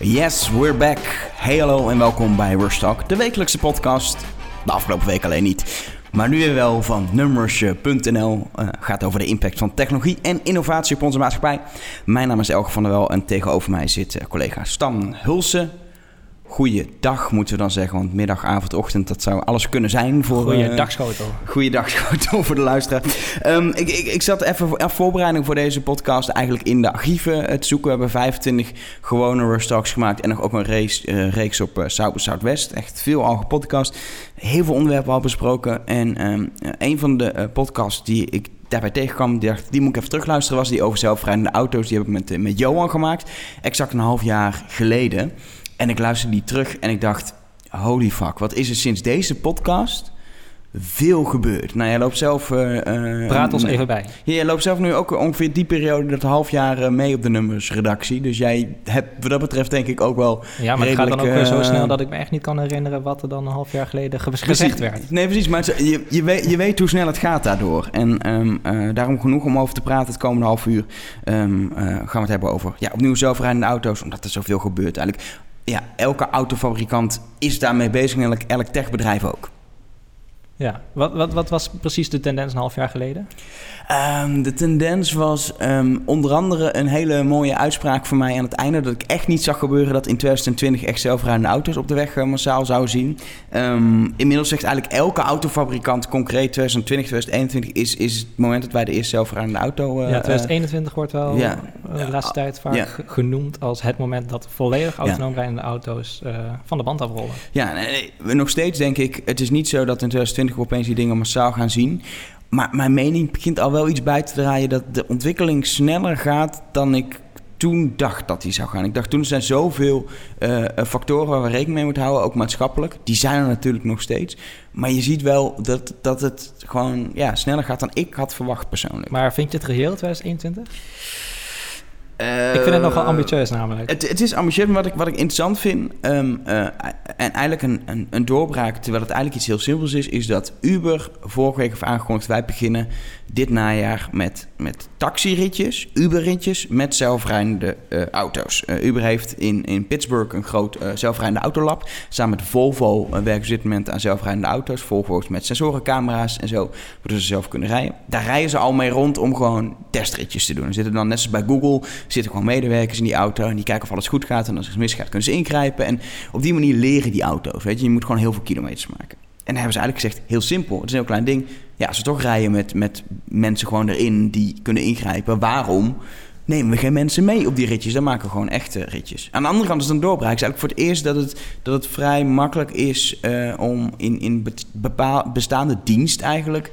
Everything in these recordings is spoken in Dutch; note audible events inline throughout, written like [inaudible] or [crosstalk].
Yes, we're back. Hey hallo en welkom bij Rush Talk, de wekelijkse podcast. De afgelopen week alleen niet. Maar nu weer wel van Numbers.nl. Uh, gaat over de impact van technologie en innovatie op onze maatschappij. Mijn naam is Elke van der Wel en tegenover mij zit uh, collega Stan Hulsen. Goeiedag moeten we dan zeggen, want middag, avond, ochtend, dat zou alles kunnen zijn voor... Goeiedag, Schotel. Uh, goeiedag, Schotel [laughs] voor de luisteraar. Um, ik, ik, ik zat even voor voorbereiding voor deze podcast eigenlijk in de archieven te zoeken. We hebben 25 gewone Rush Talks gemaakt en nog ook een race, uh, reeks op uh, South Southwest. Echt veel al gepodcast. Heel veel onderwerpen al besproken. En um, een van de podcasts die ik daarbij tegenkwam, die dacht, die moet ik even terugluisteren, was die over zelfrijdende auto's. Die heb ik met, met Johan gemaakt, exact een half jaar geleden. En ik luisterde die terug en ik dacht, holy fuck, wat is er sinds deze podcast veel gebeurd. Nou, jij loopt zelf... Uh, Praat ons even bij. Jij loopt zelf nu ook ongeveer die periode, dat half jaar uh, mee op de nummersredactie. Dus jij hebt wat dat betreft denk ik ook wel Ja, maar redelijk, het gaat dan ook weer zo snel dat ik me echt niet kan herinneren wat er dan een half jaar geleden ge gezegd werd. Nee, precies. Maar je, je, weet, je weet hoe snel het gaat daardoor. En um, uh, daarom genoeg om over te praten het komende half uur um, gaan we het hebben over ja, opnieuw zelfrijdende auto's, omdat er zoveel gebeurt eigenlijk ja, elke autofabrikant is daarmee bezig en elk, elk techbedrijf ook. Ja, wat, wat, wat was precies de tendens een half jaar geleden? Um, de tendens was um, onder andere een hele mooie uitspraak van mij aan het einde... dat ik echt niet zag gebeuren dat in 2020 echt zelfrijdende auto's op de weg uh, massaal zou zien. Um, inmiddels zegt eigenlijk elke autofabrikant concreet 2020, 2021 is, is het moment dat wij de eerste zelfrijdende auto... Uh, ja, 2021 wordt wel ja, de laatste tijd vaak genoemd als het moment dat volledig autonoom rijdende auto's uh, van de band afrollen. Ja, nee, nog steeds denk ik, het is niet zo dat in 2020 we opeens die dingen massaal gaan zien... Maar mijn mening begint al wel iets bij te draaien dat de ontwikkeling sneller gaat dan ik toen dacht dat die zou gaan. Ik dacht toen zijn zoveel uh, factoren waar we rekening mee moeten houden, ook maatschappelijk. Die zijn er natuurlijk nog steeds. Maar je ziet wel dat, dat het gewoon ja, sneller gaat dan ik had verwacht persoonlijk. Maar vind je het reëel 2021? Uh, ik vind het nogal ambitieus namelijk. Het, het is ambitieus, maar wat ik, wat ik interessant vind... Um, uh, en eigenlijk een, een, een, doorbraak, terwijl het eigenlijk iets heel simpels is... is dat Uber vorige week heeft aangekondigd... wij beginnen dit najaar met, met taxiritjes, Uberritjes... met zelfrijdende uh, auto's. Uber heeft in, in Pittsburgh een groot zelfrijdende autolab. Samen met Volvo werken ze dit moment aan zelfrijdende auto's. Volvo's met sensorencamera's en zo, waardoor ze zelf kunnen rijden. Daar rijden ze al mee rond om gewoon testritjes te doen. Er zitten dan net zoals bij Google zitten gewoon medewerkers in die auto en die kijken of alles goed gaat. En als het misgaat, kunnen ze ingrijpen. En op die manier leren die auto's. Weet je, je moet gewoon heel veel kilometers maken. En dan hebben ze eigenlijk gezegd, heel simpel, het is een heel klein ding. Ja, als toch rijden met, met mensen gewoon erin die kunnen ingrijpen, waarom nemen we geen mensen mee op die ritjes? Dan maken we gewoon echte ritjes. Aan de andere kant is het een doorbraak. Het is eigenlijk voor het eerst dat het, dat het vrij makkelijk is uh, om in, in bepaal, bestaande dienst eigenlijk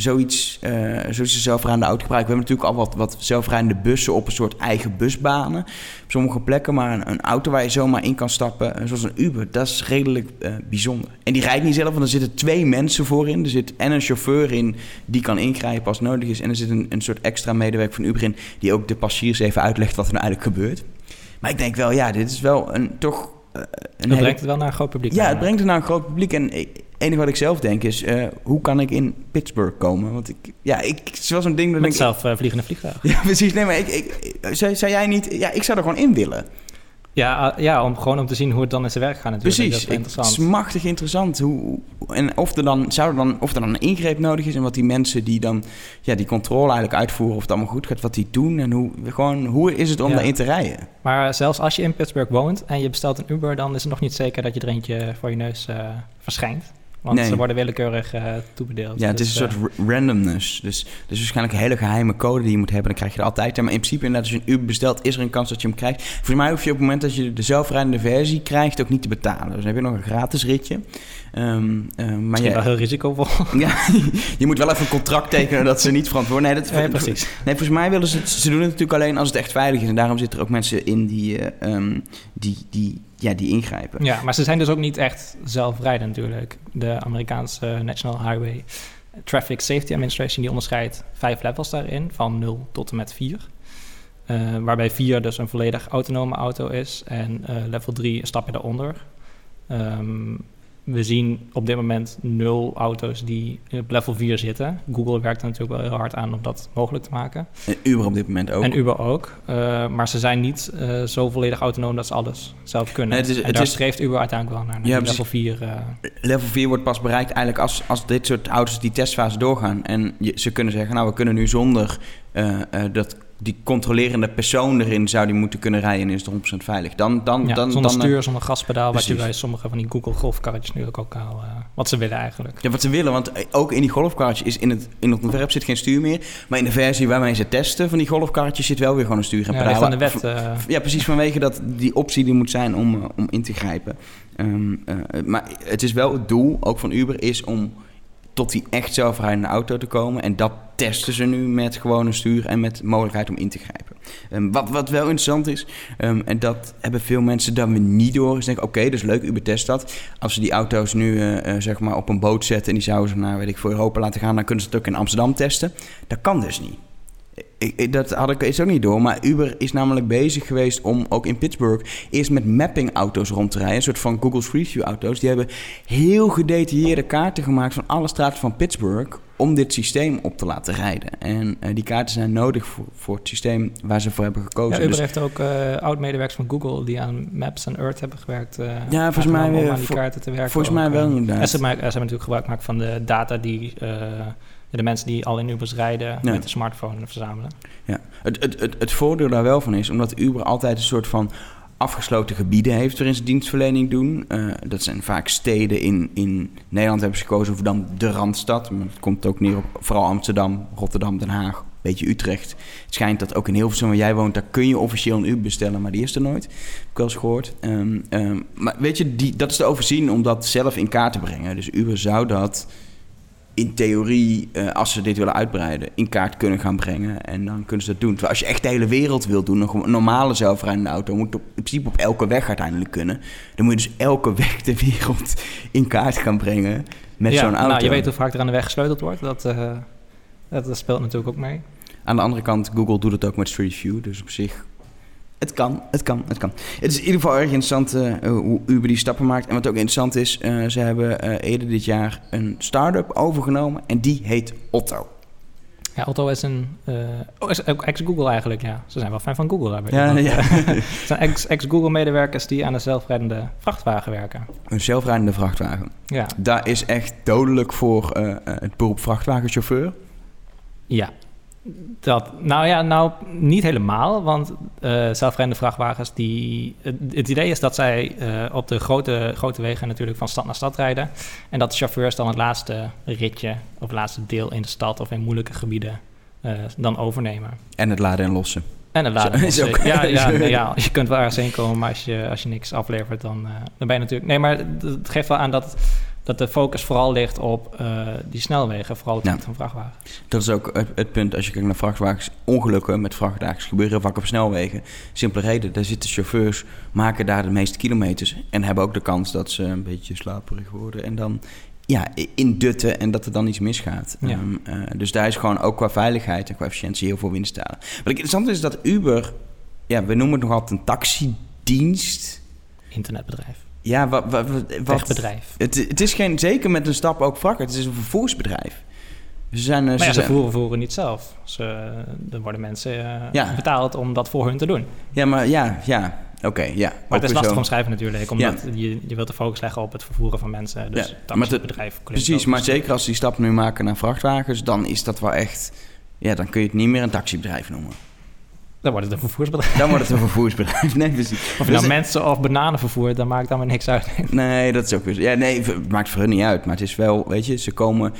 zoiets, uh, zoiets zelfrijdende auto gebruiken. We hebben natuurlijk al wat, wat zelfrijdende bussen op een soort eigen busbanen. Op sommige plekken, maar een, een auto waar je zomaar in kan stappen, zoals een Uber, dat is redelijk uh, bijzonder. En die rijdt niet zelf, want er zitten twee mensen voorin. Er zit en een chauffeur in die kan ingrijpen als nodig is. En er zit een, een soort extra medewerker van Uber in die ook de passagiers even uitlegt wat er nou eigenlijk gebeurt. Maar ik denk wel, ja, dit is wel een toch. Uh, een hele... brengt het wel naar een groot publiek. Ja, het brengt het naar een groot publiek. En enige wat ik zelf denk is, uh, hoe kan ik in Pittsburgh komen? Want ik, ja, ik, het is wel zo'n ding... Dat Met ik, zelf uh, vliegende vliegtuig. Ja, [laughs] precies. Nee, maar ik, ik, zou, zou jij niet... Ja, ik zou er gewoon in willen. Ja, uh, ja om, gewoon om te zien hoe het dan in zijn werk gaat natuurlijk. Precies. Dat is interessant. Het is machtig interessant. Hoe, en of er, dan, zou er dan, of er dan een ingreep nodig is... en wat die mensen die dan ja, die controle eigenlijk uitvoeren... of het allemaal goed gaat, wat die doen... en hoe, gewoon, hoe is het om ja. daarin te rijden? Maar zelfs als je in Pittsburgh woont en je bestelt een Uber... dan is het nog niet zeker dat je er eentje voor je neus verschijnt. Want Nee. ze worden willekeurig uh, toebedeeld. Ja, het Dus, is een eh, soort ra- randomness. Dus is waarschijnlijk een hele geheime code die je moet hebben. Dan krijg je er altijd. Maar in principe, inderdaad, als je een Uber bestelt, is er een kans dat je hem krijgt. Volgens mij hoef je op het moment dat je de zelfrijdende versie krijgt, ook niet te betalen. Dus dan heb je nog een gratis ritje. Ehm, ehm, maar ja, wel heel risicovol. [laughs] ja, je moet wel even een contract tekenen dat ze niet verantwoord Nee, dat, Ja, precies. Nee, volgens mij willen ze het, ze doen het natuurlijk alleen als het echt veilig is. En daarom zitten er ook mensen in die, eh, ehm, die, die, ja, die ingrijpen. Ja, maar ze zijn dus ook niet echt zelfrijdend natuurlijk. De Amerikaanse National Highway Traffic Safety Administration die onderscheidt vijf levels daarin, van 0 tot en met 4. Uh, waarbij 4 dus een volledig autonome auto is en uh, level 3 een stapje daaronder. Um, we zien op dit moment nul auto's die op level 4 zitten. Google werkt er natuurlijk wel heel hard aan om dat mogelijk te maken. En Uber op dit moment ook. En Uber ook. Uh, maar ze zijn niet uh, zo volledig autonoom dat ze alles zelf kunnen. Nee, het is, en het daar is, streeft Uber uiteindelijk wel naar, naar Ja, level 4. Uh, Level 4 wordt pas bereikt eigenlijk als, als dit soort auto's die testfase doorgaan. En je, ze kunnen zeggen, nou we kunnen nu zonder dat die controlerende persoon erin zou die moeten kunnen rijden en is het 100% veilig. Dan, dan, ja, dan, zonder dan, stuur, zonder gaspedaal, wat je bij sommige van die Google golfkarretjes nu ook al... Uh, wat ze willen eigenlijk. Ja, wat ze willen, want ook in die golfkarretjes is in het, in het ontwerp zit geen stuur meer. Maar in de versie waarmee ze testen van die golfkarretjes zit wel weer gewoon een stuur en Ja, pedaal. de wet. Uh, Ja, precies vanwege dat die optie die moet zijn om, uh, om in te grijpen. Um, uh, maar het is wel het doel, ook van Uber, is om tot die echt zelfrijdende auto te komen. En dat testen ze nu met gewoon een stuur en met mogelijkheid om in te grijpen. Um, wat, wat wel interessant is, um, en dat hebben veel mensen dan weer niet door, is denken, oké, dus leuk, Uber test dat. Als ze die auto's nu uh, uh, zeg maar op een boot zetten en die zouden ze naar, weet ik, voor Europa laten gaan, dan kunnen ze het ook in Amsterdam testen. Dat kan dus niet. Ik, dat had ik eens ook niet door. Maar Uber is namelijk bezig geweest om ook in Pittsburgh eerst met mapping-auto's rond te rijden. Een soort van Google Street View-auto's. Die hebben heel gedetailleerde kaarten gemaakt van alle straten van Pittsburgh. om dit systeem op te laten rijden. En uh, die kaarten zijn nodig voor, voor het systeem waar ze voor hebben gekozen. Ja, Uber dus, heeft ook uh, oud-medewerkers van Google die aan Maps en Earth hebben gewerkt. Uh, ja, volgens mij om aan die kaarten te werken. Volgens mij wel inderdaad. En ze, maken, ze hebben natuurlijk gebruik gemaakt van de data die de mensen die al in Ubers rijden ja. met de smartphone verzamelen. Ja, het, het, het, het voordeel daar wel van is, omdat Uber altijd een soort van afgesloten gebieden heeft waarin ze dienstverlening doen. Uh, dat zijn vaak steden in, in Nederland hebben ze gekozen voor dan de Randstad. Maar het komt ook neer op vooral Amsterdam, Rotterdam, Den Haag, een beetje Utrecht. Het schijnt dat ook in Hilversum waar jij woont, daar kun je officieel een Uber bestellen, maar die is er nooit. Heb ik wel eens gehoord. Um, um, maar weet je, die, dat is te overzien om dat zelf in kaart te brengen. Dus Uber zou dat in theorie, uh, als ze dit willen uitbreiden, in kaart kunnen gaan brengen. En dan kunnen ze dat doen. Terwijl als je echt de hele wereld wil doen, een normale zelfrijdende auto, moet op, in principe op elke weg uiteindelijk kunnen. Dan moet je dus elke weg ter wereld in kaart gaan brengen met ja, zo'n auto. Nou, je weet hoe vaak er aan de weg gesleuteld wordt. Dat, uh, dat, dat speelt natuurlijk ook mee. Aan de andere kant, Google doet het ook met Street View. Dus op zich het kan, het kan, het kan. Het is in ieder geval erg interessant uh, hoe Uber die stappen maakt. En wat ook interessant is, uh, ze hebben uh, eerder dit jaar een start-up overgenomen en die heet Otto. Ja, Otto is een oh, is ex-Google eigenlijk, ja. Ze zijn wel fan van Google. Daar ja, ja. [laughs] Het zijn ex-Google-medewerkers die aan een zelfrijdende vrachtwagen werken. Een zelfrijdende vrachtwagen. Ja. Daar is echt dodelijk voor het beroep vrachtwagenchauffeur. Ja, dat, nou ja, nou niet helemaal, want uh, zelfrijdende vrachtwagens, die, het, het, idee is dat zij uh, op de grote, grote wegen natuurlijk van stad naar stad rijden. En dat de chauffeurs dan het laatste ritje of het laatste deel in de stad of in moeilijke gebieden uh, dan overnemen. En het laden en lossen. En het laden en lossen. Ook, ja, ja, nee, [laughs] ja, je kunt wel ergens heen komen, maar als je, als je niks aflevert, dan, dan ben je natuurlijk... Nee, maar het geeft wel aan dat dat de focus vooral ligt op uh, die snelwegen, vooral het ja. van vrachtwagens. Dat is ook het, het, punt als je kijkt naar vrachtwagens. Ongelukken met vrachtwagens gebeuren vaak op snelwegen. Simpele reden, daar zitten chauffeurs, maken daar de meeste kilometers... en hebben ook de kans dat ze een beetje slaperig worden... en dan ja, indutten en dat er dan iets misgaat. Ja. Um, uh, dus daar is gewoon ook qua veiligheid en qua efficiëntie heel veel winst te halen. Wat interessant is dat Uber... ja, we noemen het nog altijd een taxidienst... Internetbedrijf. Ja, wat, wat, wat Wegbedrijf. Het, het is geen, zeker met een stap ook vracht. Het is een vervoersbedrijf. Ze zijn, maar ze, ja, ze zijn, voeren, voeren niet zelf. Ze, er worden mensen uh, ja. betaald om dat voor hun te doen. Ja, maar ja, ja. Oké, okay, ja. Maar het is lastig omschrijven natuurlijk, omdat ja. je, je wilt de focus leggen op het vervoeren van mensen. Dus ja, maar het bedrijf. Precies, maar zeker als die stap nu maken naar vrachtwagens, dan is dat wel echt... Ja, dan kun je het niet meer een taxibedrijf noemen. Dan wordt het een vervoersbedrijf. Dan wordt het een vervoersbedrijf. Nee, precies. Of je nou dus mensen of bananen vervoert, dan maakt dan maar niks uit. Nee, dat is ook weer... Ja, nee, het maakt voor hun niet uit. Maar het is wel, weet je, ze komen...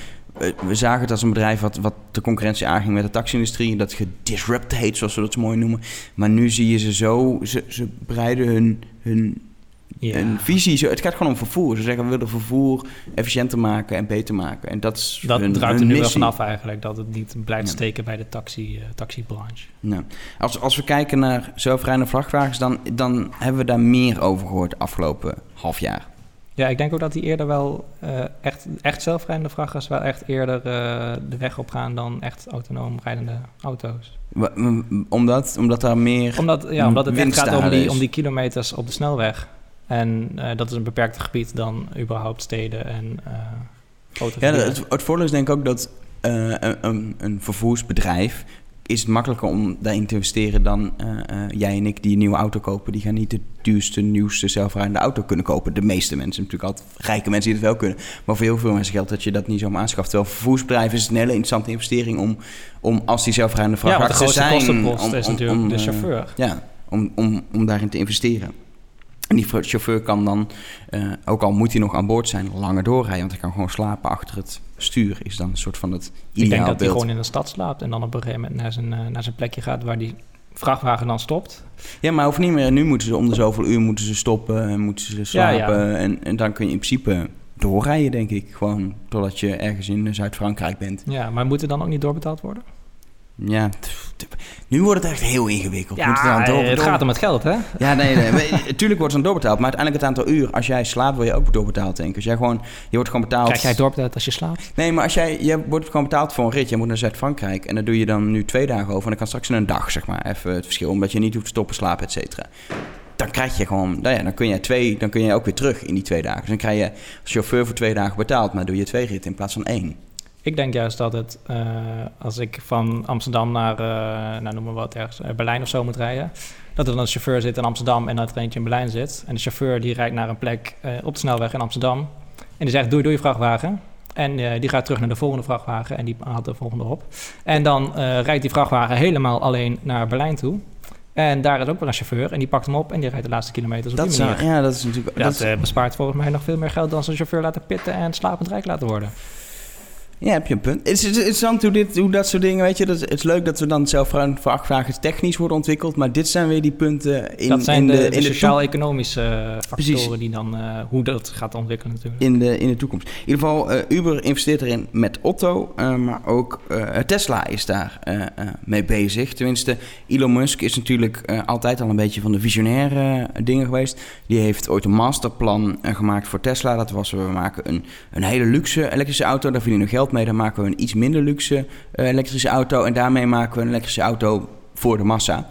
We zagen het als een bedrijf wat, wat de concurrentie aanging met de taxi-industrie. Dat gedisrupt heet, zoals we dat zo mooi noemen. Maar nu zie je ze zo... Ze, ze breiden hun, hun, ja. hun visie... Zo, het gaat gewoon om vervoer. Ze zeggen, we willen vervoer efficiënter maken en beter maken. En dat is Dat hun, draait hun er nu wel vanaf eigenlijk. Dat het niet blijft Ja. steken bij de taxi, uh, taxibranche. Als, als we kijken naar zelfrijdende vrachtwagens... Dan, dan hebben we daar meer over gehoord afgelopen half jaar. Ja, ik denk ook dat die eerder wel uh, echt, echt zelfrijdende vrachtwagens wel echt eerder uh, de weg op gaan dan echt autonoom rijdende auto's. Omdat, omdat daar meer... Omdat, ja, omdat het echt gaat om die, om die kilometers op de snelweg. En eh, dat is een beperkter gebied dan überhaupt steden en uh, grote Ja, het, het voordeel is denk ik ook dat eh, een, een, vervoersbedrijf... is het makkelijker om daarin te investeren dan jij en ik die een nieuwe auto kopen. Die gaan niet de duurste, nieuwste, zelfrijdende auto kunnen kopen. De meeste mensen, natuurlijk altijd rijke mensen die het wel kunnen. Maar voor heel veel mensen geldt dat je dat niet zomaar aanschaft. Terwijl vervoersbedrijf is een hele interessante investering om, om als die zelfrijdende ja, want de vrachtwagens grootste zijn... kostenpost om- is om- natuurlijk om, de chauffeur. Ja, om, om, om daarin te investeren. En die chauffeur kan dan, eh, ook al moet hij nog aan boord zijn, langer doorrijden. Want hij kan gewoon slapen achter het stuur. Is dan een soort van het Ik denk ideaal dat hij gewoon in de stad slaapt en dan op een gegeven moment naar zijn, eh, naar zijn plekje gaat waar die vrachtwagen dan stopt. Ja, maar hoeft niet meer. Nu moeten ze om de zoveel uur moeten ze stoppen en moeten ze Ja, ja. slapen. En, en dan kun je in principe doorrijden, denk ik. Gewoon totdat je ergens in Zuid-Frankrijk bent. Ja, maar moet er dan ook niet doorbetaald worden? Ja, nu wordt het echt heel ingewikkeld. Door- het door- gaat om het geld, hè? Ja, nee, nee. [laughs] Natuurlijk wordt het dan doorbetaald. Maar uiteindelijk het aantal uur, als jij slaapt, word je ook doorbetaald, denk ik. Als jij gewoon, je wordt gewoon betaald... Krijg jij doorbetaald als je slaapt? Nee, maar als jij, je wordt gewoon betaald voor een rit. Je moet naar Zuid-Frankrijk en daar doe je dan nu twee dagen over. En dan kan straks in een dag, zeg maar, even het verschil. Omdat je niet hoeft te stoppen, slapen, et cetera. Dan krijg je gewoon, nou ja, dan kun je twee, dan kun je ook weer terug in die twee dagen. Dus dan krijg je als chauffeur voor twee dagen betaald, maar doe je twee ritten in plaats van één. Ik denk juist dat het, eh, als ik van Amsterdam naar, eh nou noem maar wat, ergens, eh, Berlijn of zo moet rijden, dat er dan een chauffeur zit in Amsterdam en dat er eentje in Berlijn zit. En de chauffeur die rijdt naar een plek op de snelweg in Amsterdam en die zegt doei doei vrachtwagen. En die gaat terug naar de volgende vrachtwagen en die haalt de volgende op. En dan rijdt die vrachtwagen helemaal alleen naar Berlijn toe. En daar is ook weer een chauffeur en die pakt hem op en die rijdt de laatste kilometers op Dat, die zou, manier. ja, dat is natuurlijk... Dat, Dat, is- bespaart volgens mij nog veel meer geld dan zijn chauffeur laten pitten en slapend rijk laten worden. Ja, heb je een punt. Het is, interessant hoe, dit, hoe dat soort dingen, weet je. Dat, het is leuk dat we dan zelfrijdende vrachtwagens technisch worden ontwikkeld. Maar dit zijn weer die punten in, dat zijn in de, de, sociaal-economische eh, factoren Precies. die dan eh, hoe dat gaat ontwikkelen natuurlijk. in de, in de toekomst. In ieder geval, eh, Uber investeert erin met Otto, maar ook Tesla is daar mee bezig. Tenminste, Elon Musk is natuurlijk altijd al een beetje van de visionaire dingen geweest. Die heeft ooit een masterplan gemaakt voor Tesla. Dat was, we maken een, een hele luxe elektrische auto, daar verdienen we geld mee. Dan maken we een iets minder luxe eh, elektrische auto en daarmee maken we een elektrische auto voor de massa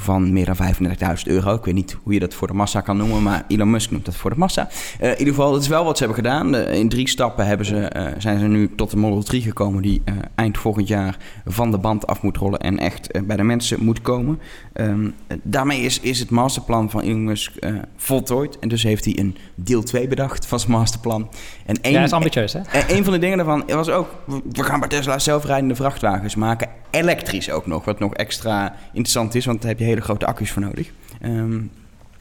van meer dan 35.000 euro. Ik weet niet hoe je dat voor de massa kan noemen, maar Elon Musk noemt dat voor de massa. Eh, in ieder geval, dat is wel wat ze hebben gedaan. In drie stappen hebben ze, eh, zijn ze nu tot de Model 3 gekomen... die eh, eind volgend jaar van de band af moet rollen... en echt bij de mensen moet komen. Ehm, eh, daarmee is, is het masterplan van Elon Musk voltooid. En dus heeft hij een deel 2 bedacht van zijn masterplan. En ja, dat is ambitieus, hè? en een van de dingen daarvan was ook... we gaan bij Tesla zelfrijdende vrachtwagens maken. Elektrisch ook nog, wat nog extra interessant is... want daar heb je hele grote accu's voor nodig. Ehm,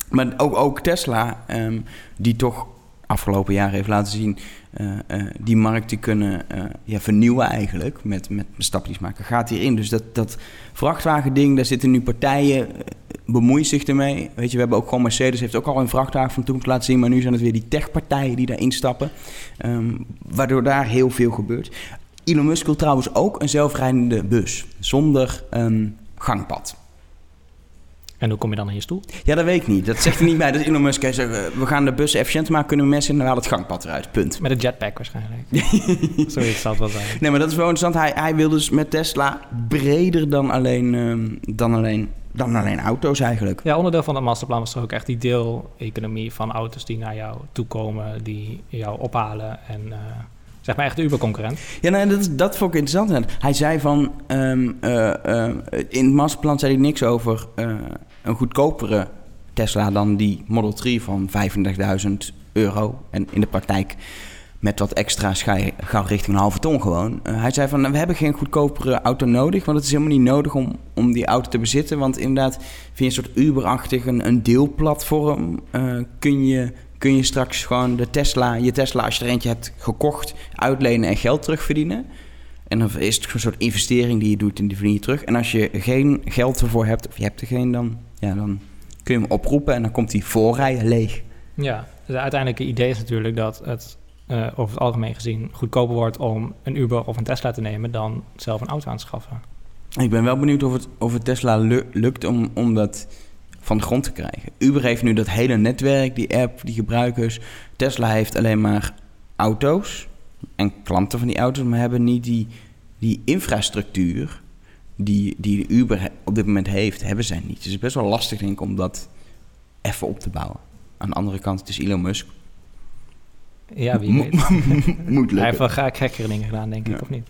maar ook, ook Tesla, ehm, die toch afgelopen jaren heeft laten zien... eh, eh, die markt te kunnen eh, ja, vernieuwen eigenlijk... met, met ze maken, gaat hierin. Dus dat, dat vrachtwagending, daar zitten nu partijen... bemoeien zich ermee. Weet je, we hebben ook gewoon Mercedes... heeft ook al een vrachtwagen van toen laten zien... maar nu zijn het weer die techpartijen die daarin stappen... Ehm, waardoor daar heel veel gebeurt. Elon Musk wil trouwens ook een zelfrijdende bus zonder een gangpad. En hoe kom je dan in je stoel? Ja, dat weet ik niet. Dat zegt hij niet bij. Dat Elon Musk zegt, we gaan de bus efficiënter maken, kunnen we mensen in, dan het gangpad eruit. Punt. Met een jetpack waarschijnlijk. [laughs] Zoiets zal het wel zijn. Nee, maar dat is wel interessant. Hij, hij wil dus met Tesla breder dan alleen, ehm, dan alleen, dan alleen auto's eigenlijk. Ja, onderdeel van het masterplan was toch ook echt die deeleconomie van auto's die naar jou toekomen, die jou ophalen en eh, zeg maar echt de Uber-concurrent. Ja, nee, dat, dat vond ik interessant. Hij zei van, ehm, eh, eh, in het masterplan zei hij niks over een goedkopere Tesla dan die Model 3 van 35.000 euro. En in de praktijk met wat extra's gauw richting een halve ton gewoon. Eh, hij zei van, we hebben geen goedkopere auto nodig, want het is helemaal niet nodig om, om die auto te bezitten. Want inderdaad, via een soort Uber-achtig, een, een deelplatform, eh, kun, je, kun je straks gewoon de Tesla, je Tesla, als je er eentje hebt gekocht, uitlenen en geld terugverdienen. En dan is het een soort investering die je doet en die verdien je terug. En als je geen geld ervoor hebt, of je hebt er geen, dan, ja, dan kun je hem oproepen en dan komt die voorrijden leeg. Ja, dus het uiteindelijke idee is natuurlijk dat het eh, over het algemeen gezien goedkoper wordt om een Uber of een Tesla te nemen dan zelf een auto aan te schaffen. Ik ben wel benieuwd of het, of het Tesla lu- lukt om, om dat van de grond te krijgen. Uber heeft nu dat hele netwerk, die app, die gebruikers. Tesla heeft alleen maar auto's en klanten van die auto's, maar hebben niet die, die infrastructuur die, die Uber he- op dit moment heeft, hebben zij niet. Dus het is best wel lastig denk ik om dat even op te bouwen. aan de andere kant, het is Elon Musk. Ja, wie weet. [laughs] Moet Hij heeft wel graag gekkere dingen gedaan, denk ik, Ja. of niet?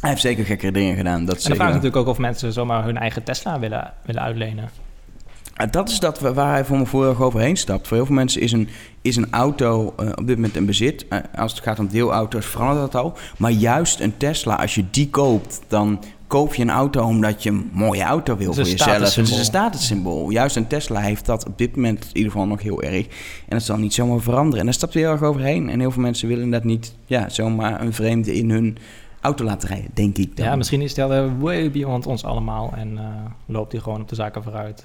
Hij heeft zeker gekkere dingen gedaan. Dat En dan vraag natuurlijk ook of mensen zomaar hun eigen Tesla willen, willen uitlenen. Dat is dat waar hij voor me vorig overheen stapt. Voor heel veel mensen is een, is een auto eh, op dit moment een bezit. Eh, als het gaat om deelauto's verandert dat al. Maar juist een Tesla, als je die koopt, dan koop je een auto omdat je een mooie auto wil voor jezelf. Het is een statussymbool. Juist een Tesla heeft dat op dit moment in ieder geval nog heel erg. En dat zal niet zomaar veranderen. En daar stapt hij heel erg overheen. En heel veel mensen willen dat niet ja, zomaar een vreemde in hun auto laten rijden, denk ik dan. Ja, misschien is hij way beyond ons allemaal en eh, loopt hij gewoon op de zaken vooruit.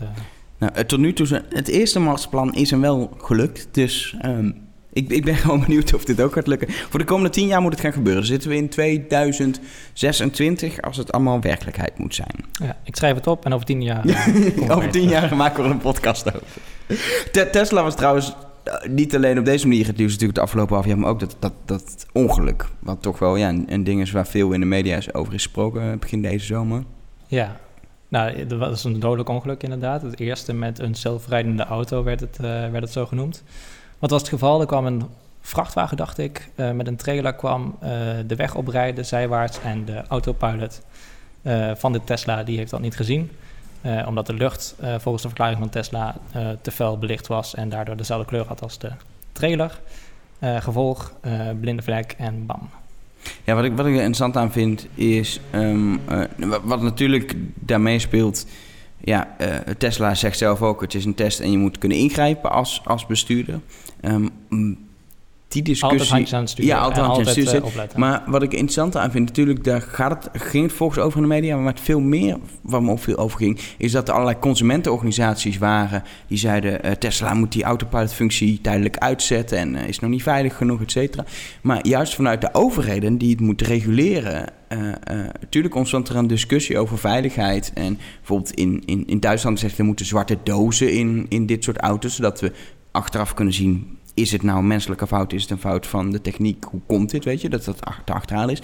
Nou, eh, tot nu toe, zijn- het eerste Marsplan is hem wel gelukt. Dus ehm, ik, ik ben [laughs] gewoon benieuwd of dit ook gaat lukken. Voor de komende tien jaar moet het gaan gebeuren. Dan zitten we in 2026 als het allemaal werkelijkheid moet zijn. ja, ik schrijf het op en over tien jaar... [laughs] eh, Over tien jaar maken we er een podcast over. Te- Tesla was trouwens eh, niet alleen op deze manier het nieuws natuurlijk het afgelopen half jaar, maar ook dat, dat, dat ongeluk. Wat toch wel ja, een, een ding is waar veel in de media is over is gesproken begin deze zomer. Ja, nou, dat was een dodelijk ongeluk inderdaad. Het eerste met een zelfrijdende auto werd het, eh, werd het zo genoemd. Wat was het geval? Er kwam een vrachtwagen, dacht ik, eh, met een trailer kwam eh, de weg oprijden, zijwaarts. En de autopilot van de Tesla, die heeft dat niet gezien. Omdat de lucht, volgens de verklaring van Tesla, te fel belicht was en daardoor dezelfde kleur had als de trailer. Gevolg, blinde vlek en bam. Ja, wat ik, wat ik er interessant aan vind is, ehm, eh, wat, natuurlijk daarmee speelt, ja, eh, Tesla zegt zelf ook, het is een test en je moet kunnen ingrijpen als, als bestuurder. Ehm, die discussie... Altijd aan het sturen Ja, altijd handjes aan het altijd sturen eh. Maar wat ik interessant aan vind, natuurlijk, daar gaat het, ging het volgens over in de media, maar met veel meer, waar me veel over ging, is dat er allerlei consumentenorganisaties waren die zeiden, eh, Tesla moet die autopilot-functie tijdelijk uitzetten en eh, is nog niet veilig genoeg, et cetera. Maar juist vanuit de overheden die het moeten reguleren, natuurlijk ontstond er een discussie over veiligheid. En bijvoorbeeld in, in, in Duitsland zegt er moeten zwarte dozen in, in dit soort auto's, zodat we achteraf kunnen zien is het nou een menselijke fout? Is het een fout van de techniek? Hoe komt dit? Weet je, dat dat te achterhalen is.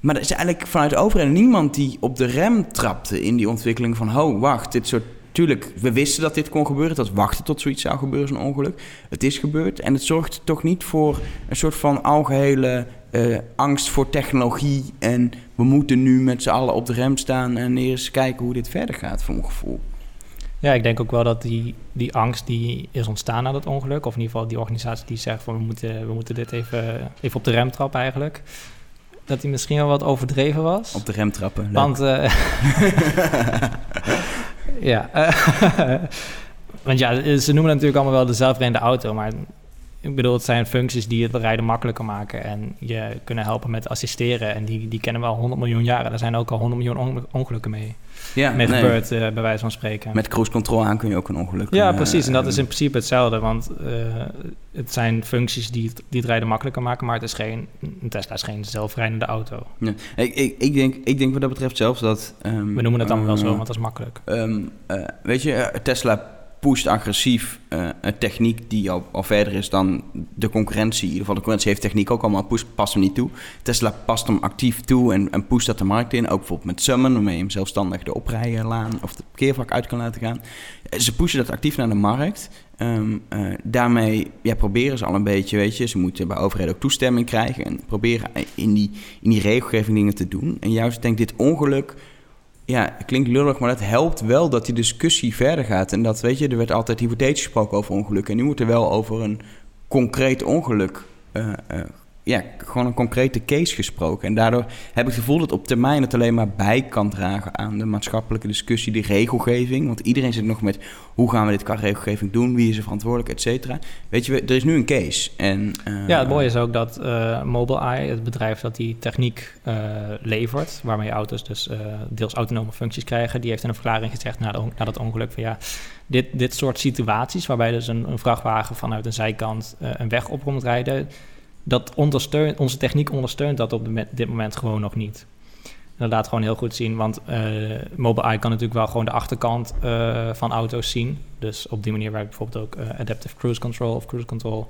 Maar er is eigenlijk vanuit overheid niemand die op de rem trapte in die ontwikkeling van... oh, wacht, dit soort... Tuurlijk, we wisten dat dit kon gebeuren. Dat wachten tot zoiets zou gebeuren, zo'n ongeluk. Het is gebeurd en het zorgt toch niet voor een soort van algehele eh, angst voor technologie... en we moeten nu met z'n allen op de rem staan en eens kijken hoe dit verder gaat, voor mijn gevoel. Ja, ik denk ook wel dat die, die angst die is ontstaan na dat ongeluk, of in ieder geval die organisatie die zegt van we moeten, we moeten dit even, even op de rem trappen eigenlijk, dat die misschien wel wat overdreven was. Op de rem trappen. leuk. Want, eh, [laughs] ja, eh, [laughs] want ja, ze noemen natuurlijk allemaal wel de zelfrijdende auto, maar ik bedoel, het zijn functies die het rijden makkelijker maken en je kunnen helpen met assisteren. En die, die kennen we al 100 miljoen jaren. Daar zijn ook al 100 miljoen onge- ongelukken mee, ja, mee nee. eh, bij wijze van spreken. Met cruise control aan kun je ook een ongeluk Ja, eh, precies. En dat is in hebben. principe hetzelfde. Want eh, het zijn functies die het, die het rijden makkelijker maken. Maar het is geen, een Tesla is geen zelfrijdende auto. Ja. Ik, ik, ik, denk, ik denk wat dat betreft zelfs dat... ehm, We noemen het dan wel zo, eh, want dat is makkelijk. ehm, eh, weet je, eh, Tesla pusht agressief eh, een techniek die al, al verder is dan de concurrentie. In ieder geval, de concurrentie heeft techniek ook allemaal, pusht, past hem niet toe. Tesla past hem actief toe en, en pusht dat de markt in. Ook bijvoorbeeld met Summon, waarmee je hem zelfstandig de oprijlaan of de parkeervak uit kan laten gaan. Eh, Ze pushen dat actief naar de markt. Ehm, eh, daarmee ja, proberen ze al een beetje, weet je, ze moeten bij overheden ook toestemming krijgen en proberen in die, in die regelgeving dingen te doen. En juist denk dit ongeluk, ja, klinkt lullig, maar dat helpt wel dat die discussie verder gaat. En dat, weet je, er werd altijd hypothetisch gesproken over ongelukken. En nu wordt er wel over een concreet ongeluk, eh, ja, gewoon een concrete case gesproken. En daardoor heb ik het gevoel dat op termijn het alleen maar bij kan dragen aan de maatschappelijke discussie, die regelgeving. Want iedereen zit nog met hoe gaan we dit qua regelgeving doen, wie is er verantwoordelijk, et cetera. Weet je, er is nu een case. En, eh, Ja, het mooie is ook dat eh Mobileye, het bedrijf dat die techniek eh, levert, waarmee auto's dus deels autonome functies krijgen, die heeft in een verklaring gezegd na, na dat ongeluk van ja, dit, dit soort situaties waarbij dus een, een vrachtwagen vanuit een zijkant een weg op komt rijden, dat ondersteunt, onze techniek ondersteunt dat op dit moment gewoon nog niet. Dat laat gewoon heel goed zien, want eh Mobileye kan natuurlijk wel gewoon de achterkant eh, van auto's zien. Dus op die manier werkt bijvoorbeeld ook eh, Adaptive Cruise Control of Cruise Control.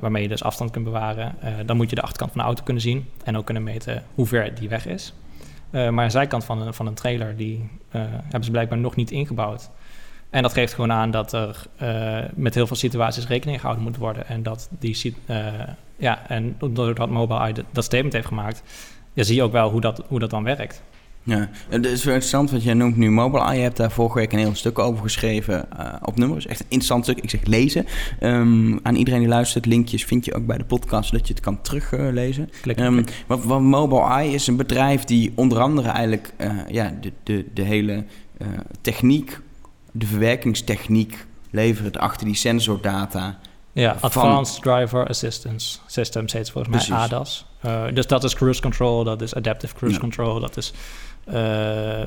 waarmee je dus afstand kunt bewaren. Dan moet je de achterkant van de auto kunnen zien en ook kunnen meten hoe ver die weg is. Maar de zijkant van een, van een trailer, die hebben ze blijkbaar nog niet ingebouwd. En dat geeft gewoon aan dat er uh, met heel veel situaties rekening gehouden moet worden. En dat die uh, ja, en doordat Mobile dat statement heeft gemaakt, ja, zie je ook wel hoe dat, hoe dat dan werkt. Ja, het is wel interessant, want jij noemt nu Mobile Je hebt daar vorige week een heel stuk over geschreven uh, op nummers. Echt een interessant stuk. Ik zeg lezen. Um, aan iedereen die luistert, linkjes vind je ook bij de podcast, zodat je het kan teruglezen. Uh, um, wat, wat Mobile Eye is een bedrijf die onder andere eigenlijk ja, de, de, de hele uh, techniek, de verwerkingstechniek levert achter die sensordata. Ja, Advanced Driver Assistance System heet volgens mij Precies. ADAS. Uh, dus dat is cruise control, dat is adaptive cruise ja. control, dat is uh,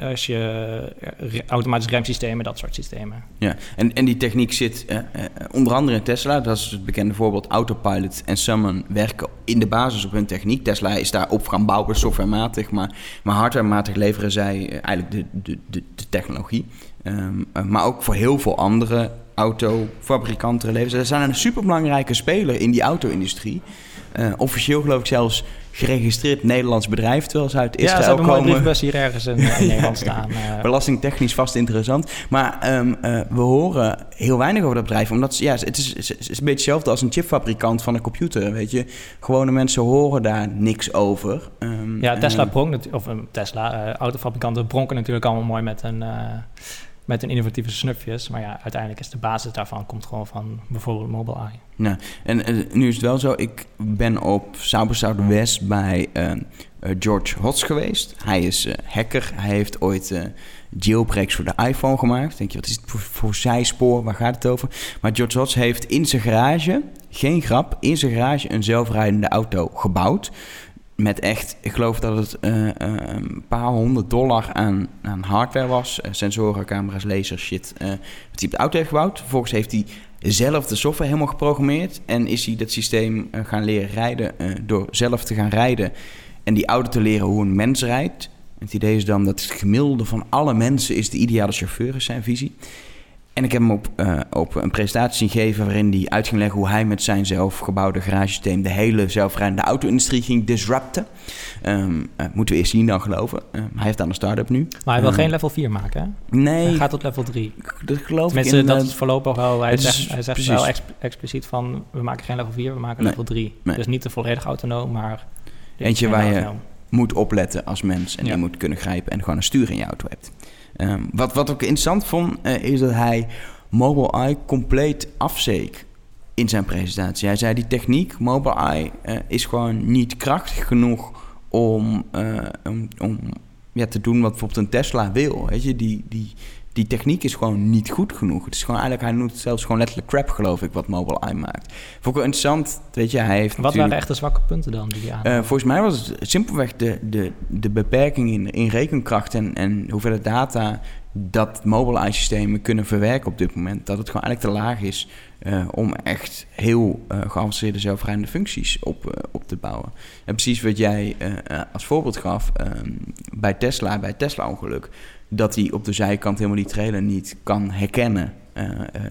als je automatisch remsystemen, dat soort systemen. Ja, en, en die techniek zit onder andere in Tesla. Dat is het bekende voorbeeld. Autopilot en Summon werken in de basis op hun techniek. Tesla is daar op gaan bouwen, softwarematig. Maar, maar hardwarematig leveren zij eigenlijk de, de, de, de technologie. Um, maar ook voor heel veel andere autofabrikanten leveren. Ze zijn een superbelangrijke speler in die auto-industrie. Uh, officieel geloof ik zelfs geregistreerd Nederlands bedrijf, terwijl ze uit Israël komen. Ja, ze hebben een briefbus hier ergens in, in [laughs] Nederland staan. Uh. Belastingtechnisch vast interessant. Maar um, uh, we horen heel weinig over dat bedrijf, omdat ja, het is, het is een beetje hetzelfde als een chipfabrikant van een computer, weet je. Gewone mensen horen daar niks over. Um, ja, Tesla pronk, of Tesla, autofabrikanten pronken natuurlijk allemaal mooi met een met een innovatieve snufjes. Maar ja, uiteindelijk is de basis daarvan komt gewoon van bijvoorbeeld Mobile Eye. Ja, en nu is het wel zo, ik ben op South Southwest bij uh, George Hotz geweest. Hij is hacker, hij heeft ooit jailbreaks voor de iPhone gemaakt. Denk je, wat is het voor, voor zijspoor, waar gaat het over? Maar George Hotz heeft in zijn garage, geen grap, in zijn garage een zelfrijdende auto gebouwd met echt, ik geloof dat het uh, uh, een paar honderd dollar aan, aan hardware was. Uh, sensoren, camera's, lasers, shit. wat hij op de auto heeft gebouwd. Vervolgens heeft hij zelf de software helemaal geprogrammeerd. En is hij dat systeem gaan leren rijden door zelf te gaan rijden. En die auto te leren hoe een mens rijdt. Het idee is dan dat het gemiddelde van alle mensen is de ideale chauffeur, is zijn visie. En ik heb hem op, uh, op een presentatie gegeven waarin hij uit ging leggen hoe hij met zijn zelfgebouwde garagesysteem de hele zelfrijdende auto-industrie ging disrupten. Um, uh, moeten we eerst zien dan geloven. Uh, hij heeft aan een start-up nu. Maar hij wil um, geen level 4 maken, hè? Nee. Hij gaat tot level 3. Dat geloof Tenminste, ik. dat is voorlopig wel. Hij zegt, hij zegt wel ex expliciet van, we maken geen level 4, we maken nee. level 3. Nee. Dus niet de volledig autonoom, maar... Eentje waar je moet opletten als mens en ja. je moet kunnen grijpen en gewoon een stuur in je auto hebt. Um, wat, wat ik interessant vond, uh, is dat hij Mobile Eye compleet afzeek in zijn presentatie. Hij zei, die techniek, Mobile Eye, uh, is gewoon niet krachtig genoeg om, uh, om, om ja, te doen wat bijvoorbeeld een Tesla wil. Weet je, die, die, die techniek is gewoon niet goed genoeg. Het is gewoon eigenlijk, hij noemt zelfs gewoon letterlijk crap, geloof ik, wat Mobile Eye maakt. Vond ik wel interessant, weet je, hij heeft Wat waren echt de zwakke punten dan die hij uh, Volgens mij was het simpelweg de, de, de beperking in, in rekenkracht en, en hoeveel data dat mobile eye-systemen kunnen verwerken op dit moment. Dat het gewoon eigenlijk te laag is uh, om echt heel uh, geavanceerde zelfrijdende functies op, uh, op te bouwen. En precies wat jij als voorbeeld gaf bij Tesla, bij Tesla-ongeluk, dat hij op de zijkant helemaal die trailer niet kan herkennen.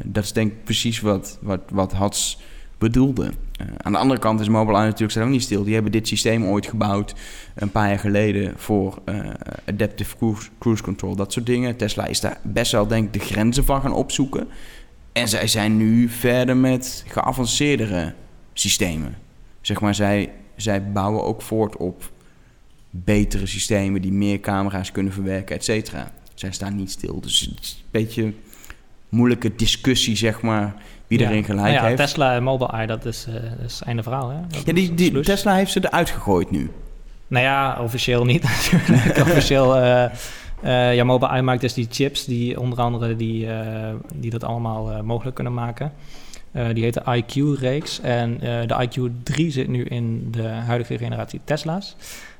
dat is denk ik precies wat, wat, wat Hats bedoelde. Uh, aan de andere kant is Mobileye natuurlijk zijn ook niet stil. Die hebben dit systeem ooit gebouwd een paar jaar geleden voor adaptive cruise, cruise, control, dat soort dingen. Tesla is daar best wel denk ik de grenzen van gaan opzoeken. En zij zijn nu verder met geavanceerdere systemen. Zeg maar, zij, zij bouwen ook voort op betere systemen die meer camera's kunnen verwerken, et cetera. Zij staan niet stil. Dus het is een beetje moeilijke discussie, zeg maar wie ja. erin gelijk nou ja, heeft. Tesla en Mobileye, dat is, uh, dat is einde verhaal. Hè? Dat ja, die, die Tesla heeft ze eruit gegooid nu. Nou ja, officieel niet [laughs] natuurlijk. [laughs] officieel, uh, uh, ja, Mobileye maakt dus die chips, die onder andere die, die dat allemaal mogelijk kunnen maken. die heet de IQ-reeks. En de IQ3 zit nu in de huidige generatie Tesla's.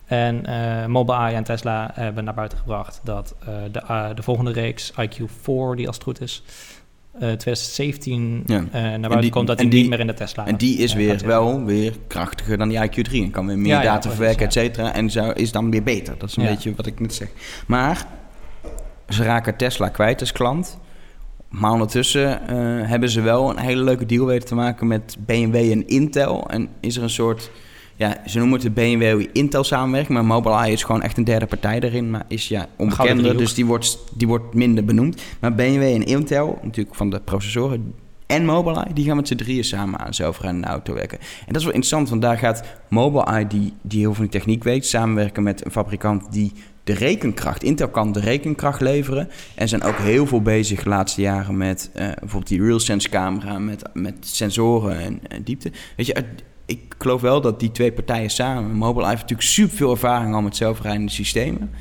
En uh, Mobileye en Tesla hebben naar buiten gebracht dat uh, de, uh, de volgende reeks, IQ4, die als het goed is, 2017 ja. naar buiten die, komt, dat die, niet meer in de Tesla En die is weer wel weer krachtiger dan die IQ3 en kan weer meer ja, data ja, verwerken, et cetera. En zo is dan weer beter. Dat is een beetje wat ik net zeg. Maar ze raken Tesla kwijt als klant. Maar ondertussen hebben ze wel een hele leuke deal weten te maken met BMW en Intel. En is er een soort ja, ze noemen het de BMW Intel samenwerking, maar Mobileye is gewoon echt een derde partij daarin, maar is ja onbekender, dus die wordt, die wordt minder benoemd. Maar BMW en Intel, natuurlijk van de processoren, en Mobileye, die gaan met z'n drieën samen aan zelfrijdende auto werken. En dat is wel interessant, want daar gaat Mobileye, die, die heel veel van die techniek weet, samenwerken met een fabrikant die de rekenkracht. Intel kan de rekenkracht leveren. En zijn ook heel veel bezig de laatste jaren met uh, bijvoorbeeld die RealSense camera, met, met sensoren en, en diepte. Weet je, ik geloof wel dat die twee partijen samen, Mobileye heeft natuurlijk super veel ervaring al met zelfrijdende systemen.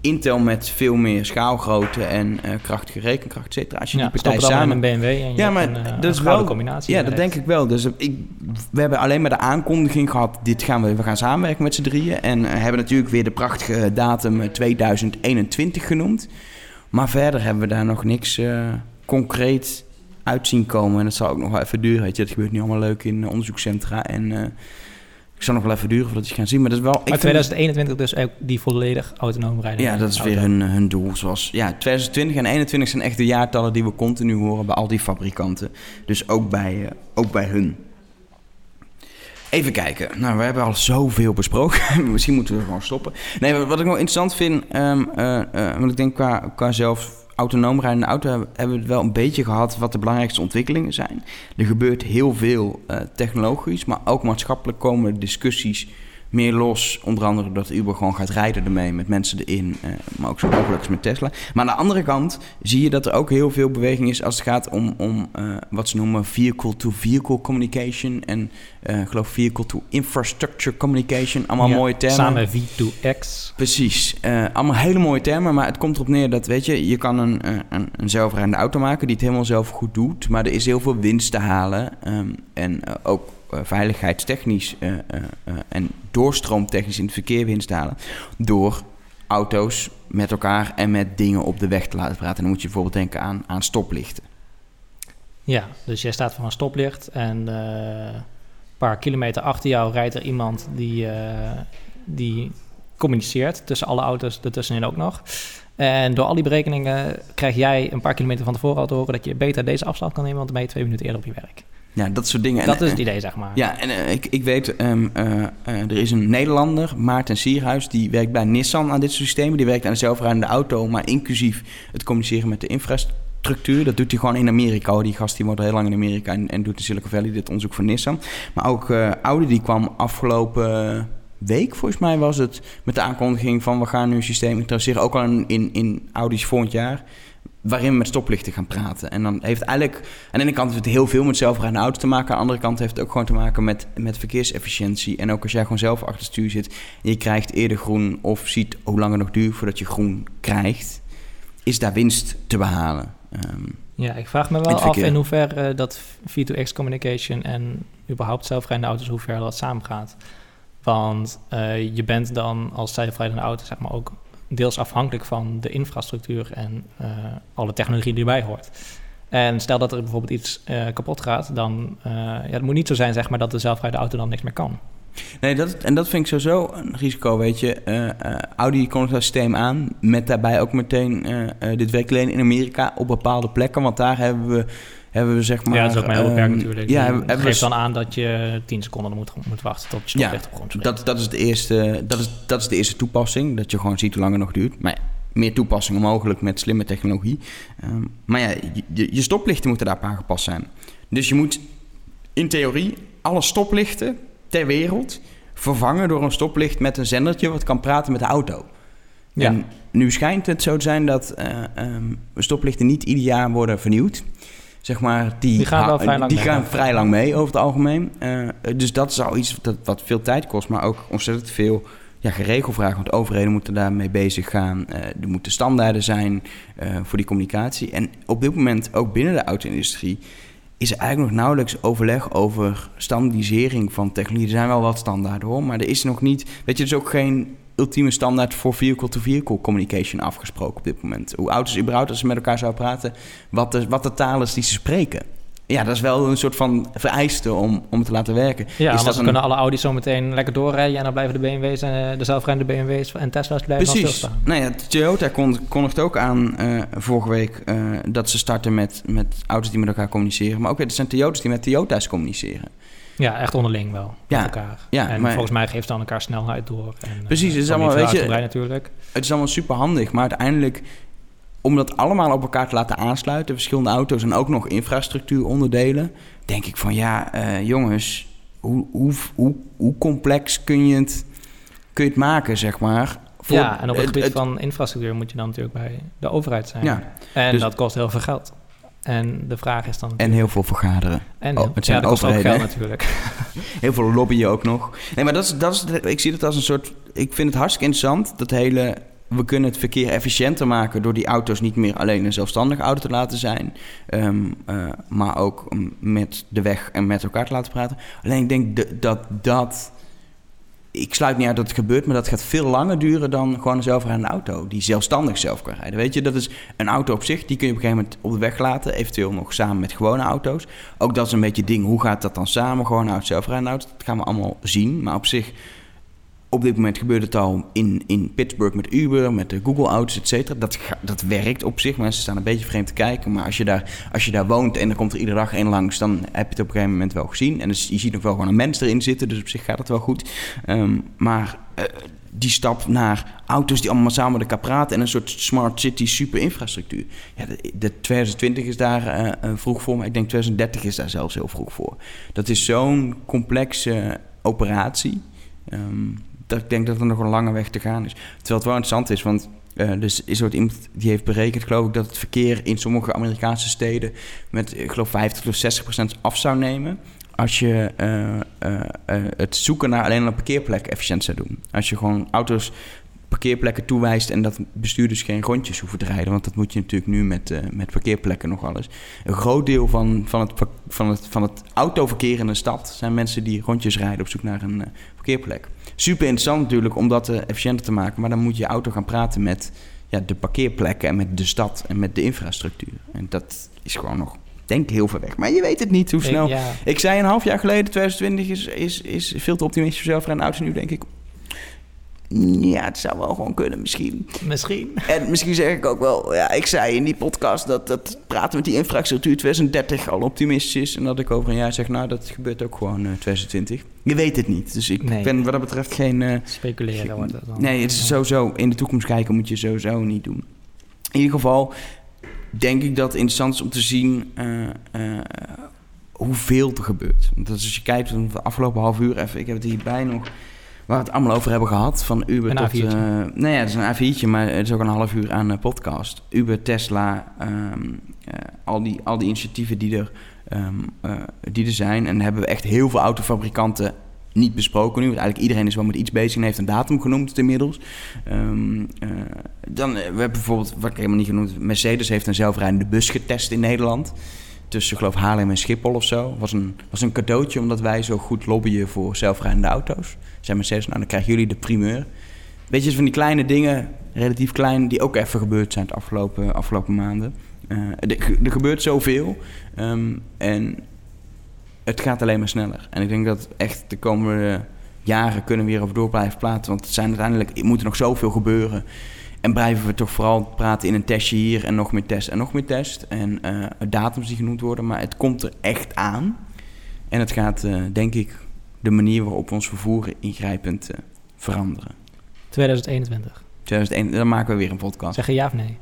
Intel met veel meer schaalgrootte en uh, krachtige rekenkracht, et cetera. Als je ja, die partij samen... een BMW en ja, maar een, uh, dat is wel combinatie. Ja, dat denk ik wel. Dus ik, we hebben alleen maar de aankondiging gehad, dit gaan we, we gaan samenwerken met z'n drieën. En uh, hebben natuurlijk weer de prachtige datum 2021 genoemd. Maar verder hebben we daar nog niks concreet uit zien komen. En dat zal ook nog wel even duren. Weet je. Dat gebeurt niet allemaal leuk in onderzoekscentra en ik zal nog wel even duren voordat je gaan zien. Maar dat is wel. Maar 2021 dus ook die volledig autonoom rijden. Ja, dat is weer hun, hun doel. Zoals ja, 2020 en 2021 zijn echt de jaartallen die we continu horen bij al die fabrikanten. Dus ook bij, uh, ook bij hun. Even kijken. Nou, we hebben al zoveel besproken. [laughs] Misschien moeten we gewoon stoppen. Nee, wat ik nog interessant vind, um, uh, want ik denk qua, qua zelf autonoom rijdende auto hebben we wel een beetje gehad wat de belangrijkste ontwikkelingen zijn. Er gebeurt heel veel uh, technologisch, maar ook maatschappelijk komen discussies meer los. Onder andere dat Uber gewoon gaat rijden ermee met mensen erin. Uh, maar ook zo mogelijk met Tesla. Maar aan de andere kant zie je dat er ook heel veel beweging is als het gaat om, om uh, wat ze noemen vehicle-to-vehicle communication. En uh, geloof vehicle-to-infrastructure communication. Allemaal ja, mooie termen. Samen V2X. Precies. allemaal hele mooie termen. Maar het komt erop neer dat, weet je, je kan een, een, een zelfrijdende auto maken die het helemaal zelf goed doet. Maar er is heel veel winst te halen. Um, en ook veiligheidstechnisch uh, uh, en doorstroomtechnisch in het verkeer winst halen. Door auto's met elkaar en met dingen op de weg te laten praten. En dan moet je bijvoorbeeld denken aan, aan stoplichten. Ja, dus jij staat voor een stoplicht en een paar kilometer achter jou rijdt er iemand die, die communiceert tussen alle auto's ertussenin ook nog. En door al die berekeningen krijg jij een paar kilometer van tevoren al te horen dat je beter deze afstand kan nemen, want dan ben je twee minuten eerder op je werk. Ja, dat soort dingen. Dat is het idee, zeg maar. Ja, en uh, ik, ik weet, um, uh, er is een Nederlander, Maarten Sierhuis, die werkt bij Nissan aan dit soort systemen. Die werkt aan de zelfrijdende auto, maar inclusief het communiceren met de infrastructuur. Dat doet hij gewoon in Amerika. Die gast die woont al heel lang in Amerika en, en doet in Silicon Valley dit onderzoek voor Nissan. Maar ook Audi, die kwam afgelopen week, volgens mij was het, met de aankondiging van we gaan nu een systeem introduceren. Ook al in, in Audi's volgend jaar waarin we met stoplichten gaan praten. En dan heeft eigenlijk aan de ene kant heeft het heel veel met zelfrijdende auto te maken. Aan de andere kant heeft het ook gewoon te maken met, met verkeersefficiëntie. En ook als jij gewoon zelf achter het stuur zit en je krijgt eerder groen of ziet hoe lang het nog duurt voordat je groen krijgt, is daar winst te behalen. Um, ja, ik vraag me wel af in hoeverre uh, dat V2X communication en überhaupt zelfrijdende auto's, hoe ver dat samengaat. Want uh, je bent dan als zelfrijdende auto zeg maar ook deels afhankelijk van de infrastructuur en uh, alle technologie die erbij hoort. En stel dat er bijvoorbeeld iets uh, kapot gaat, dan uh, ja, het moet niet zo zijn zeg maar, dat de zelfrijdende auto dan niks meer kan. Nee, dat, en dat vind ik sowieso een risico, weet je. Audi kondigt dat systeem aan, met daarbij ook meteen dit werkt in Amerika op bepaalde plekken, want daar hebben we hebben we zeg maar... Ja, dat is ook maar heel beperkt um, natuurlijk. Ja, hebben, geeft dan aan dat je 10 seconden moet, moet wachten tot je stoplicht ja, op grond dat, dat, is het eerste, dat, is, dat is de eerste toepassing. Dat je gewoon ziet hoe lang het nog duurt. Maar meer toepassingen mogelijk met slimme technologie. Um, maar ja, je, je stoplichten moeten daarop aangepast zijn. Dus je moet in theorie alle stoplichten ter wereld vervangen door een stoplicht met een zendertje wat kan praten met de auto. Ja. En nu schijnt het zo te zijn dat uh, um, stoplichten niet ieder jaar worden vernieuwd zeg maar, die, die gaan, wel vrij lang, die mee, gaan vrij lang mee over het algemeen. Uh, dus dat is al iets dat, wat veel tijd kost, maar ook ontzettend veel ja, geregeld vragen. Want overheden moeten daarmee bezig gaan. Uh, er moeten standaarden zijn uh, voor die communicatie. En op dit moment, ook binnen de auto-industrie, is er eigenlijk nog nauwelijks overleg over standaardisering van technologie. Er zijn wel wat standaarden hoor, maar er is nog niet. Weet je, er is ook geen ultieme standaard voor vehicle-to-vehicle communication afgesproken op dit moment. Hoe auto's überhaupt als ze met elkaar zouden praten, wat de, wat de taal is die ze spreken. Ja, dat is wel een soort van vereiste om, om te laten werken. Ja, is dat dan kunnen alle Audi's zo meteen lekker doorrijden... en dan blijven de BMW's en eh, de zelfrijdende BMW's en Tesla's blijven Precies. stilstaan. Nou ja, Toyota kondigt ook aan uh, vorige week... Uh, dat ze starten met, met auto's die met elkaar communiceren. Maar ook, er zijn Toyota's die met Toyota's communiceren. Ja, echt onderling wel. Ja, met elkaar. ja, en maar- volgens mij geeft dan elkaar snelheid door. En, eh, Precies, het is allemaal, weet je- natuurlijk. Het is allemaal super handig, maar uiteindelijk om dat allemaal op elkaar te laten aansluiten, verschillende auto's en ook nog infrastructuuronderdelen, denk ik van ja, eh, jongens, hoe, hoe, hoe, hoe complex kun je het, kun je het maken, zeg maar? Voor ja, en op het gebied het- van infrastructuur moet je dan natuurlijk bij de overheid zijn. Ja, En dus- dat kost heel veel geld. En de vraag is dan... en heel veel vergaderen. en oh, heel- het zijn ja, dat overheden, natuurlijk. [laughs] Heel veel lobbyen ook nog. Nee, maar dat is, dat is, ik zie het als een soort. Ik vind het hartstikke interessant. Dat hele. We kunnen het verkeer efficiënter maken door die auto's niet meer alleen een zelfstandige auto te laten zijn. ehm, eh, maar ook met de weg en met elkaar te laten praten. Alleen ik denk de- dat dat. Ik sluit niet uit dat het gebeurt, maar dat gaat veel langer duren dan gewoon een zelfrijdende auto. Die zelfstandig zelf kan rijden. Weet je, dat is een auto op zich, die kun je op een gegeven moment op de weg laten. Eventueel nog samen met gewone auto's. Ook dat is een beetje ding, hoe gaat dat dan samen? Gewoon auto, zelfrijdende auto, dat gaan we allemaal zien. Maar op zich, op dit moment gebeurt het al in, in Pittsburgh met Uber, met de Google Auto's, et cetera. Dat, dat werkt op zich. Mensen staan een beetje vreemd te kijken. Maar als je, daar, als je daar woont en er komt er iedere dag één langs, dan heb je het op een gegeven moment wel gezien. En dus, je ziet nog wel gewoon een mens erin zitten, dus op zich gaat het wel goed. Ehm, maar eh, die stap naar auto's die allemaal samen met elkaar praten en een soort smart city super infrastructuur. Ja, de, de 2020 is daar eh, eh, vroeg voor, maar ik denk 2030 is daar zelfs heel vroeg voor. Dat is zo'n complexe operatie. ehm, dat ik denk dat er nog een lange weg te gaan is. Terwijl het wel interessant is, want dus is er iemand die heeft berekend, geloof ik, dat het verkeer in sommige Amerikaanse steden met, ik geloof, 50 tot 60 procent af zou nemen. Als je eh, eh, het zoeken naar alleen een parkeerplek efficiënt zou doen. Als je gewoon auto's parkeerplekken toewijst en dat bestuurders geen rondjes hoeven te rijden. Want dat moet je natuurlijk nu met, eh, met parkeerplekken nog alles. Een groot deel van, van, het, van, het, van het autoverkeer in een stad zijn mensen die rondjes rijden op zoek naar een eh, parkeerplek. Super interessant natuurlijk om dat eh, efficiënter te maken. Maar dan moet je auto gaan praten met ja, de parkeerplekken en met de stad en met de infrastructuur. En dat is gewoon nog, denk heel ver weg. Maar je weet het niet hoe snel. Ja, Ik zei een half jaar geleden, 2020 is, is, is veel te optimistisch voor zelfrijdende auto's. Nu denk ik, ja, het zou wel gewoon kunnen misschien. misschien. En misschien zeg ik ook wel, ja, ik zei in die podcast dat dat praten met die infrastructuur 2030 al optimistisch is. En dat ik over een jaar zeg, nou, dat gebeurt ook gewoon eh 2020. Je weet het niet. Dus ik Nee. ben wat dat betreft geen... eh, Speculeren wordt dan. Nee, het is sowieso in de toekomst kijken moet je sowieso niet doen. In ieder geval denk ik dat het interessant is om te zien eh, hoeveel er gebeurt. Want dat is als je kijkt de afgelopen half uur, even, ik heb het hierbij nog, waar we het allemaal over hebben gehad. Van Uber Een tot... A4'tje. eh, nee, ja, het is een A4'tje, maar het is ook een half uur aan eh, podcast. Uber, Tesla, ehm, eh, al, die, al die initiatieven die er, ehm, eh, die er zijn. En hebben we echt heel veel autofabrikanten niet besproken nu. Want eigenlijk iedereen is wel met iets bezig en heeft een datum genoemd inmiddels. Ehm, eh, dan, we hebben bijvoorbeeld, wat ik helemaal niet genoemd, Mercedes heeft een zelfrijdende bus getest in Nederland. Tussen, geloof Haarlem en Schiphol of zo. Was een, was een cadeautje omdat wij zo goed lobbyen voor zelfrijdende auto's. Zijn Mercedes, nou dan krijgen jullie de primeur. Weet je, van die kleine dingen, relatief klein, die ook even gebeurd zijn de afgelopen, afgelopen maanden. Eh, er, gebeurt zoveel. ehm, en het gaat alleen maar sneller. En ik denk dat echt de komende jaren kunnen we hierover door blijven praten. Want het zijn uiteindelijk moet er nog zoveel gebeuren. En blijven we toch vooral praten in een testje hier en nog meer test en nog meer test. En eh, datums die genoemd worden. Maar het komt er echt aan. En het gaat, eh, denk ik, de manier waarop we ons vervoer ingrijpend eh, veranderen. 2021. 2001, dan maken we weer een podcast. Zeg je ja of nee?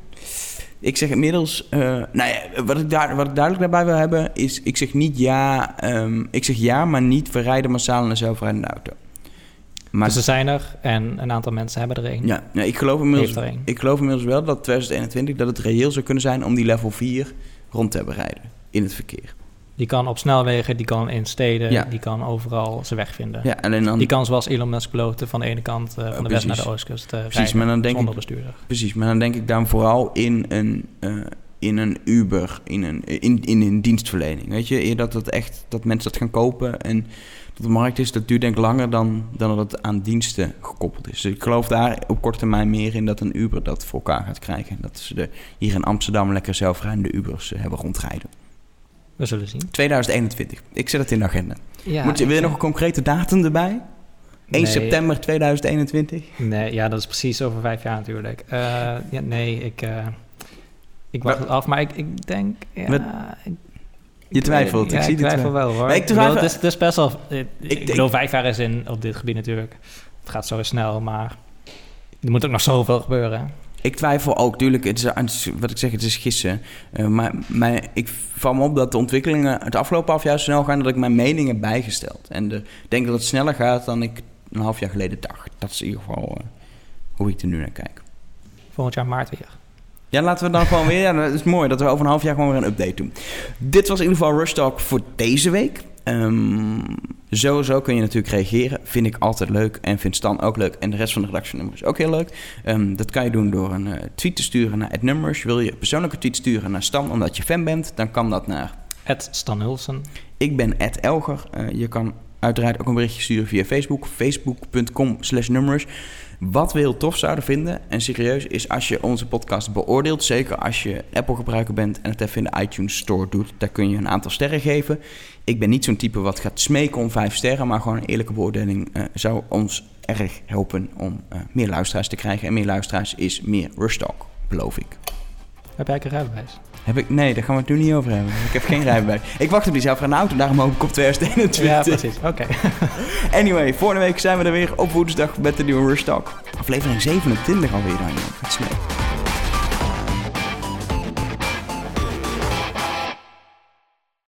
Ik zeg inmiddels, nou ja, wat ik, daar, wat ik duidelijk daarbij wil hebben, is ik zeg niet ja, ehm, ik zeg ja, maar niet we rijden massaal in een zelfrijdende auto. Maar dus er zijn er en een aantal mensen hebben er een. ja, ja, ik, geloof inmiddels, ik geloof inmiddels wel dat 2021 dat het reëel zou kunnen zijn om die level 4 rond te hebben rijden in het verkeer. Die kan op snelwegen, die kan in steden, Ja. die kan overal zijn weg vinden. Ja, alleen dan, Die kan zoals Elon Musk beloten van de ene kant eh, van de west naar de oostkust eh Precies, rijden maar dan denk zonder ik- bestuurder. Precies, maar dan denk ik dan vooral in een, eh, in een Uber, in een, in, in een dienstverlening. Weet je, eer dat, het echt, dat mensen dat gaan kopen en dat de markt is, dat duurt denk ik langer dan, dan dat het aan diensten gekoppeld is. Dus ik geloof daar op korte termijn meer in dat een Uber dat voor elkaar gaat krijgen. Dat ze de, hier in Amsterdam lekker zelfrijdende Ubers eh, hebben rondrijden. We zullen zien. 2021, ik zet het in de agenda. Ja, Moet je, wil je nog een concrete datum erbij? 1 nee, september 2021? Nee, ja, dat is precies over vijf jaar natuurlijk. Eh, ja, nee, ik, eh, ik wacht het af, maar ik, ik denk... Ja, ik, Je twijfelt, Ja, ik zie de twijfel twijfel. wel hoor. Maar ik Ik bedoel, twijfel- het, is, het is best wel... Ik, Ik- ik bedoel, vijf jaar is in op dit gebied natuurlijk. Het gaat zo snel, maar er moet ook nog zoveel gebeuren. Ik twijfel ook, tuurlijk. Het is, wat ik zeg, het is gissen. Eh, maar maar ik val me op dat de ontwikkelingen het afgelopen half jaar zo snel gaan dat ik mijn mening heb bijgesteld. En de, ik denk dat het sneller gaat dan ik een half jaar geleden dacht. Dat is in ieder geval eh, hoe ik er nu naar kijk. Volgend jaar maart weer. Ja, laten we dan gewoon weer. Ja, dat is mooi dat we over een half jaar gewoon weer een update doen. Dit was in ieder geval Rush Talk voor deze week. Ehm, sowieso kun je natuurlijk reageren. Vind ik altijd leuk. En vindt Stan ook leuk. En de rest van de redactie van Numbers ook heel leuk. Ehm, dat kan je doen door een eh, tweet te sturen naar @numbers. Wil je een persoonlijke tweet sturen naar Stan omdat je fan bent, dan kan dat naar Stan Hulsen. ik ben Ed Elger. Eh, je kan uiteraard ook een berichtje sturen via Facebook. Facebook.com slash nummers. Wat we heel tof zouden vinden, en serieus, is als je onze podcast beoordeelt. Zeker als je Apple gebruiker bent en het even in de iTunes Store doet. Daar kun je een aantal sterren geven. Ik ben niet zo'n type wat gaat smeken om vijf sterren. Maar gewoon een eerlijke beoordeling eh, zou ons erg helpen om eh, meer luisteraars te krijgen. En meer luisteraars is meer Rush Talk, beloof ik. Heb jij een rijbewijs? Heb ik, nee, daar gaan we het nu niet over hebben. Ik heb geen rijbewijs. [laughs] Ik wacht op die zelf een auto, daarom hoop ik op 2021. Ja, precies. Oké. [laughs] [laughs] Anyway, volgende week zijn we er weer op woensdag met de nieuwe Rush Talk. Aflevering 27 alweer dan, joh. Het is leuk.